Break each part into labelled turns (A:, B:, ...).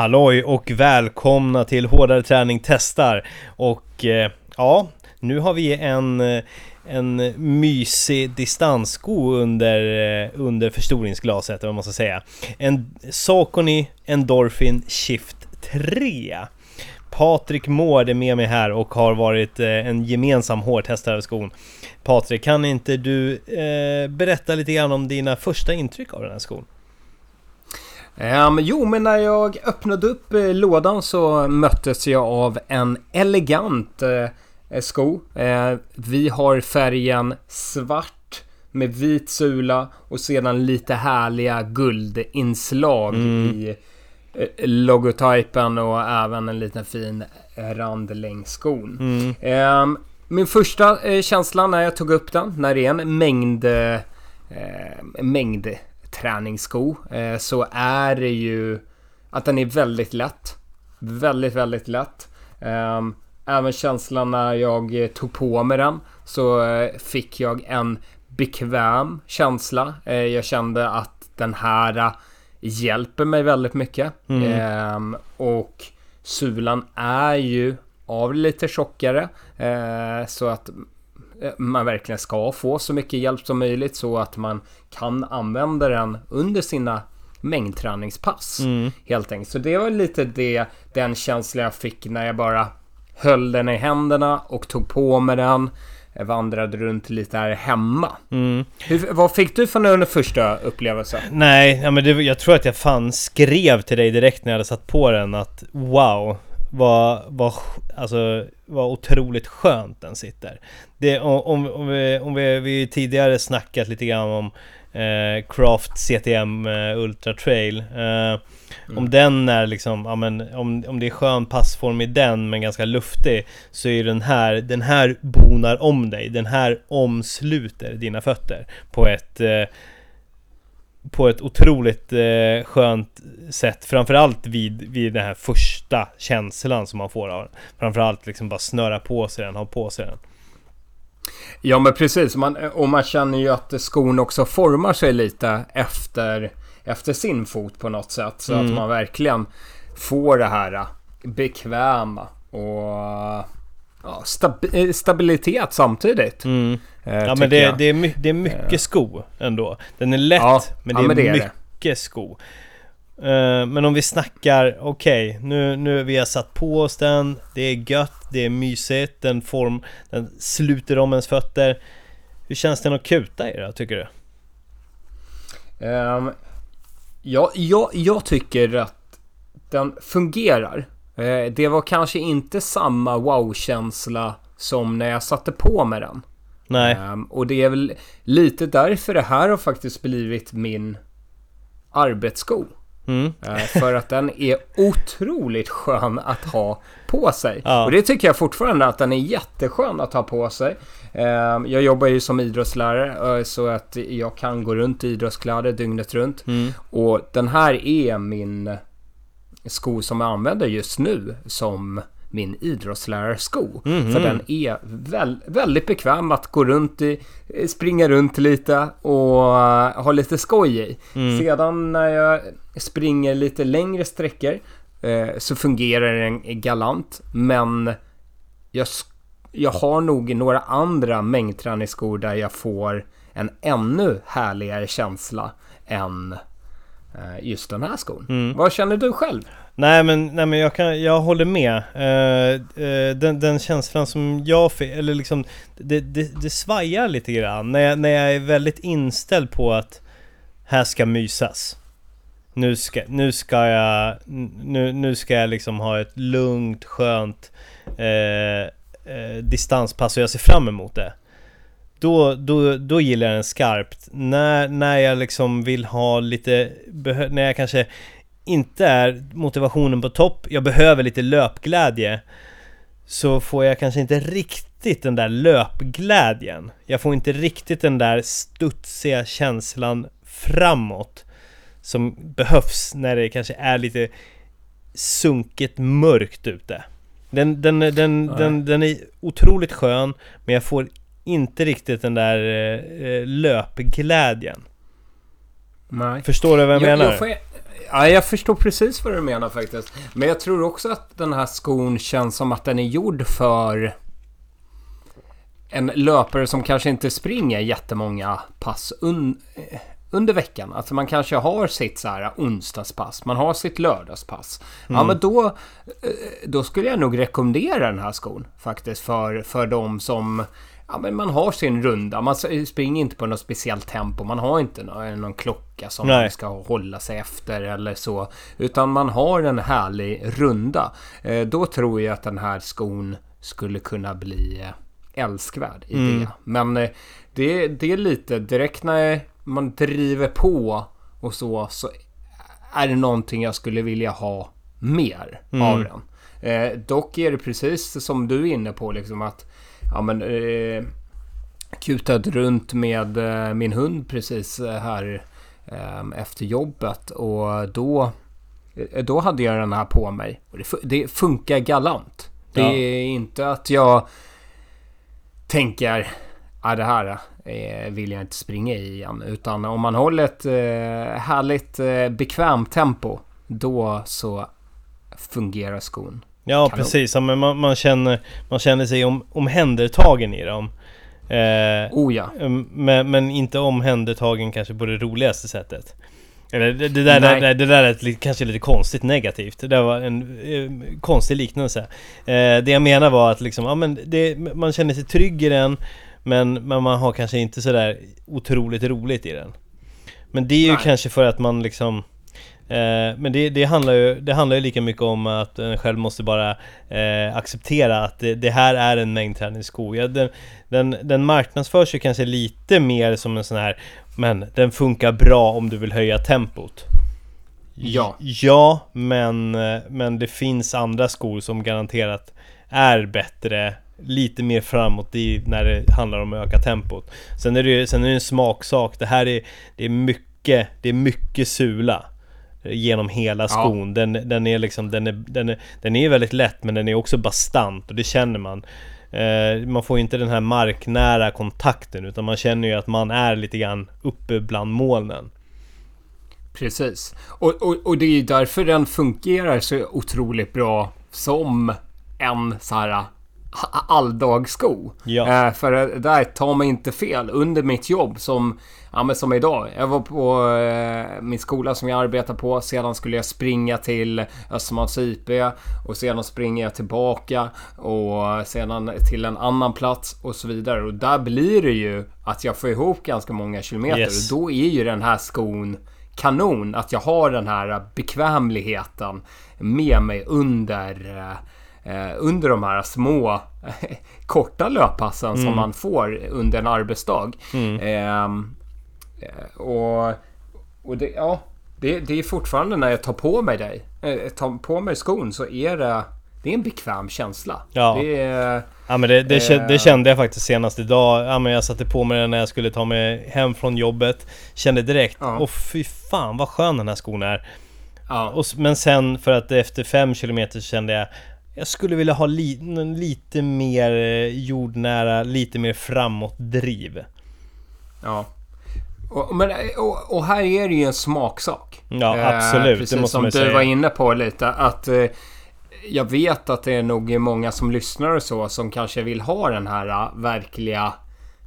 A: Halloj och välkomna till Hårdare Träning Testar. Och eh, ja, nu har vi en, eh, en mysig distanssko under, eh, under förstoringsglaset, vad man ska säga. En Saucony Endorphin Shift 3. Patrik Mård är med mig här och har varit eh, en gemensam hårtestare av skon. Patrik, kan inte du eh, berätta lite grann om dina första intryck av den här skon?
B: Um, jo, men när jag öppnade upp eh, lådan så möttes jag av en elegant eh, sko. Eh, vi har färgen svart med vit sula och sedan lite härliga guldinslag mm. i eh, logotypen och även en liten fin rand längs skon. Mm. Ehm, min första eh, känsla när jag tog upp den, när det är en mängd eh, mängd träningssko eh, så är det ju att den är väldigt lätt. Väldigt, väldigt lätt. Ehm, även känslan när jag tog på mig den så eh, fick jag en bekväm känsla. Eh, jag kände att den här hjälper mig väldigt mycket. Mm. Ehm, och sulan är ju av lite tjockare så att Eh, man verkligen ska få så mycket hjälp som möjligt så att man kan använda den under sina mängdträningspass. Mm. Helt enkelt. Så det var lite det, den känsla jag fick när jag bara höll den i händerna och tog på mig den. Jag vandrade runt lite här hemma. Mm. Hur, vad fick du för den första upplevelsen?
A: Nej, ja, men det, jag tror att jag fan skrev till dig direkt när jag hade satt på den att wow, vad, vad, alltså, vad otroligt skönt den sitter. Det, om, om, vi, om vi, vi tidigare snackat lite grann om eh, Craft CTM eh, Ultra Trail. Eh, mm. Om den är liksom, ja, men, om, om det är skön passform i den men ganska luftig Så är den här, den här bonar om dig. Den här omsluter dina fötter på ett eh, på ett otroligt eh, skönt sätt. Framförallt vid, vid den här första känslan som man får av den. Framförallt liksom bara snöra på sig den, ha på sig den.
B: Ja men precis, man, och man känner ju att skon också formar sig lite efter, efter sin fot på något sätt. Så mm. att man verkligen får det här bekväma och ja, stab eh, stabilitet samtidigt. Mm.
A: Eh, ja men det, det, är det är mycket eh. sko ändå. Den är lätt ja, men det ja, är men det mycket är sko. Uh, men om vi snackar, okej, okay, nu, nu vi har satt på oss den, det är gött, det är mysigt, den form, den sluter om ens fötter. Hur känns den att kuta i då, tycker du?
B: Um, ja, jag, jag tycker att den fungerar. Uh, det var kanske inte samma wow-känsla som när jag satte på mig den.
A: Nej. Um,
B: och det är väl lite därför det här har faktiskt blivit min arbetssko. Mm. Uh, för att den är otroligt skön att ha på sig. Ja. Och det tycker jag fortfarande att den är jätteskön att ha på sig. Uh, jag jobbar ju som idrottslärare uh, så att jag kan gå runt i idrottskläder dygnet runt. Mm. Och den här är min sko som jag använder just nu som min idrottslärarsko. Mm -hmm. För den är väl, väldigt bekväm att gå runt i, springa runt lite och ha lite skoj i. Mm. Sedan när jag springer lite längre sträckor eh, så fungerar den galant. Men jag, jag har nog några andra mängdträningsskor där jag får en ännu härligare känsla än eh, just den här skon. Mm. Vad känner du själv?
A: Nej men, nej, men jag, kan, jag håller med. Uh, uh, den, den känslan som jag fick, eller liksom det, det, det svajar lite grann när jag, när jag är väldigt inställd på att här ska mysas. Nu ska, nu ska jag, nu, nu ska jag liksom ha ett lugnt, skönt uh, distanspass och jag ser fram emot det. Då, då, då gillar jag den skarpt. När, när jag liksom vill ha lite, när jag kanske inte är motivationen på topp, jag behöver lite löpglädje Så får jag kanske inte riktigt den där löpglädjen. Jag får inte riktigt den där studsiga känslan framåt Som behövs när det kanske är lite sunket mörkt ute. Den, den, den, den, den är otroligt skön Men jag får inte riktigt den där eh, löpglädjen
B: Nej.
A: Förstår du vad jag, jag menar? Jag
B: får, ja, jag förstår precis vad du menar faktiskt. Men jag tror också att den här skon känns som att den är gjord för en löpare som kanske inte springer jättemånga pass un under veckan. Alltså man kanske har sitt så här onsdagspass, man har sitt lördagspass. Mm. Ja men då, eh, då skulle jag nog rekommendera den här skon faktiskt för, för de som Ja, men man har sin runda. Man springer inte på något speciellt tempo. Man har inte någon, någon klocka som Nej. man ska hålla sig efter eller så. Utan man har en härlig runda. Eh, då tror jag att den här skon skulle kunna bli eh, älskvärd i mm. det. Men eh, det, det är lite direkt när man driver på och så, så är det någonting jag skulle vilja ha mer mm. av den. Eh, dock är det precis som du är inne på liksom att ja men eh, kutat runt med eh, min hund precis eh, här eh, efter jobbet och då eh, då hade jag den här på mig. Och det, det funkar galant. Det ja. är inte att jag tänker ja, det här eh, vill jag inte springa i igen. Utan om man håller ett härligt bekvämt tempo, då så fungerar skon.
A: Ja, Kanon. precis. Ja, men man, man, känner, man känner sig om, omhändertagen i dem.
B: Eh, oh ja.
A: Men, men inte omhändertagen kanske på det roligaste sättet. Eller det, det där, det, det, där är kanske lite konstigt negativt. Det där var en eh, konstig liknelse. Eh, det jag menar var att liksom, ja men det, man känner sig trygg i den. Men, men man har kanske inte sådär otroligt roligt i den. Men det är ju Nej. kanske för att man liksom Men det, det, handlar ju, det handlar ju lika mycket om att en själv måste bara eh, acceptera att det, det, här är en mängdträningssko. Ja, den, den, den marknadsförs ju kanske lite mer som en sån här Men den funkar bra om du vill höja tempot.
B: Ja.
A: Ja, men, eh, men det finns andra skor som garanterat är bättre lite mer framåt i när det handlar om att öka tempot. Sen är det ju sen är det en smaksak. Det här är, det är mycket, det är mycket sula genom hela skon. Ja. Den, den är liksom, den är, den är, den är väldigt lätt men den är också bastant och det känner man. Eh, man får inte den här marknära kontakten utan man känner ju att man är lite grann uppe bland molnen.
B: Precis. Och, och, och det är ju därför den fungerar så otroligt bra som en så här alldagssko. Ja. Eh, för där, ta mig inte fel, under mitt jobb som, ja men som idag. Jag var på eh, min skola som jag arbetar på. Sedan skulle jag springa till Östermalms IP och sedan springer jag tillbaka och sedan till en annan plats och så vidare. Och där blir det ju att jag får ihop ganska många kilometer yes. och då är ju den här skon kanon. Att jag har den här bekvämligheten med mig under eh, under de här små korta löppassen mm. som man får under en arbetsdag. Mm. Ehm, eh, och och det, ja, det, det, är fortfarande när jag tar på mig dig, eh, tar på mig skon så är det det är en bekväm känsla.
A: Ja,
B: det,
A: är, ja men det, det, eh, det, kände jag faktiskt senast idag. Ja, men jag satte på mig den när jag skulle ta mig hem från jobbet. Kände direkt, åh ja. oh, fy fan vad skön den här skon är. Ja. Och, men sen för att efter 5 km kände jag jag skulle vilja ha li lite mer eh, jordnära, lite mer framåt-driv.
B: Ja. Och, men, och, och, här är det ju en smaksak.
A: Ja, absolut.
B: Eh, precis som du säga. var inne på lite. Att eh, jag vet att det är nog många som lyssnar och så som kanske vill ha den här uh, verkliga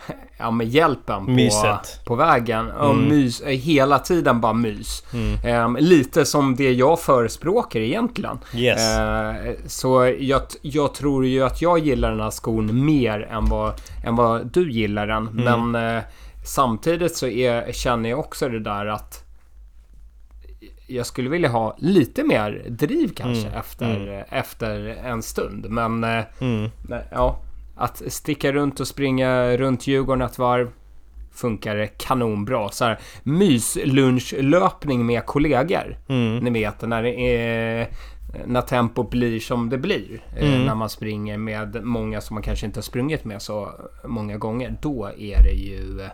B: ja, med hjälpen på, på vägen. Och mm. mys, eh, hela tiden bara mys. Mm. Um, lite som det jag förespråkar egentligen.
A: Yes.
B: Uh, så jag, jag tror ju att jag gillar den här skon mer än vad, än vad du gillar den. Mm. Men uh, samtidigt så är, känner jag också det där att jag skulle vilja ha lite mer driv kanske mm. Efter, mm. efter en stund. Men, mm. ja, att sticka runt och springa runt Djurgården ett varv funkar kanonbra. Så här, myslunchlöpning med kollegor. Mm. Ni vet när det är när tempot blir som det blir. Eh, mm. När man springer med många som man kanske inte har sprungit med så många gånger. Då är det ju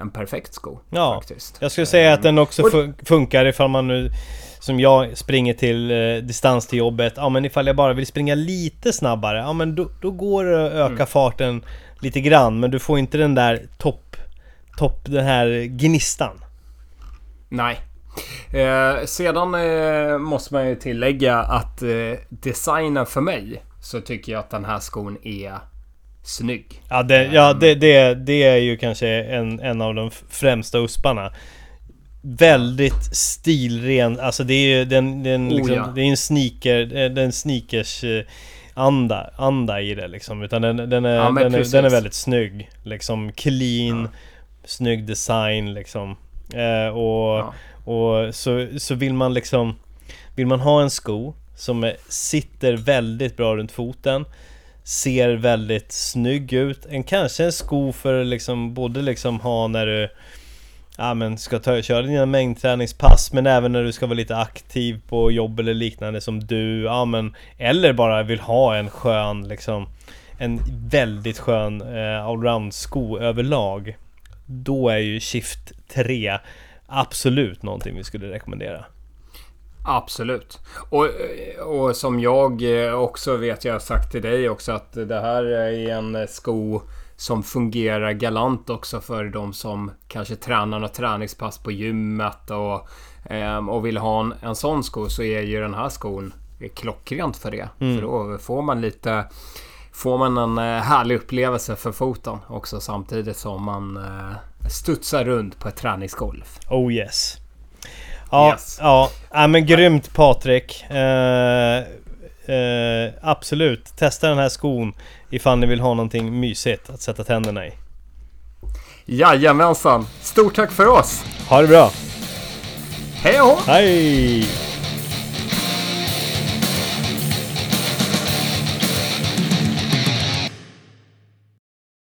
B: en perfekt sko.
A: Ja,
B: faktiskt.
A: jag skulle säga att den också funkar ifall man nu som jag springer till eh, distans till jobbet. Ja men ifall jag bara vill springa lite snabbare, ja men då, då går det att öka mm. farten lite grann. Men du får inte den där topp, topp, den här gnistan.
B: Nej. Eh, sedan eh, måste man ju tillägga att eh, designen för mig så tycker jag att den här skon är snygg.
A: Ja, det, ja det, det, det är ju kanske en, en av de främsta usparna. Väldigt stilren, alltså det är ju den, den
B: Oh,
A: liksom,
B: ja.
A: det är en sneaker, eh, den sneakers eh, anda, anda i det liksom. Utan den, den, är,
B: Ja,
A: den, är, den är väldigt snygg. Liksom clean, snygg design liksom. Eh, och
B: Ja.
A: och så, så vill man liksom Vill man ha en sko som sitter väldigt bra runt foten Ser väldigt snygg ut En kanske en sko för liksom både liksom ha när du Ja men ska ta, köra dina mängdträningspass men även när du ska vara lite aktiv på jobb eller liknande som du Ja men Eller bara vill ha en skön liksom En väldigt skön eh, allround sko överlag Då är ju Shift 3 Absolut någonting vi skulle rekommendera.
B: Absolut. Och, och som jag eh, också vet, jag har sagt till dig också att det här är en sko som fungerar galant också för de som kanske tränar något träningspass på gymmet och, ehm, och vill ha en, en sån sko så är ju den här skon klockrent för det. För då får man lite Får man en eh, härlig upplevelse för foten också samtidigt som man eh, studsar runt på ett träningsgolv.
A: Oh yes. Ja,
B: Yes.
A: ja, ja men grymt Patrik. Eh, eh, absolut, testa den här skon ifall ni vill ha någonting mysigt att sätta tänderna i.
B: Jajamensan! Stort tack för oss!
A: Ha det bra!
B: Hej och!
A: Hej!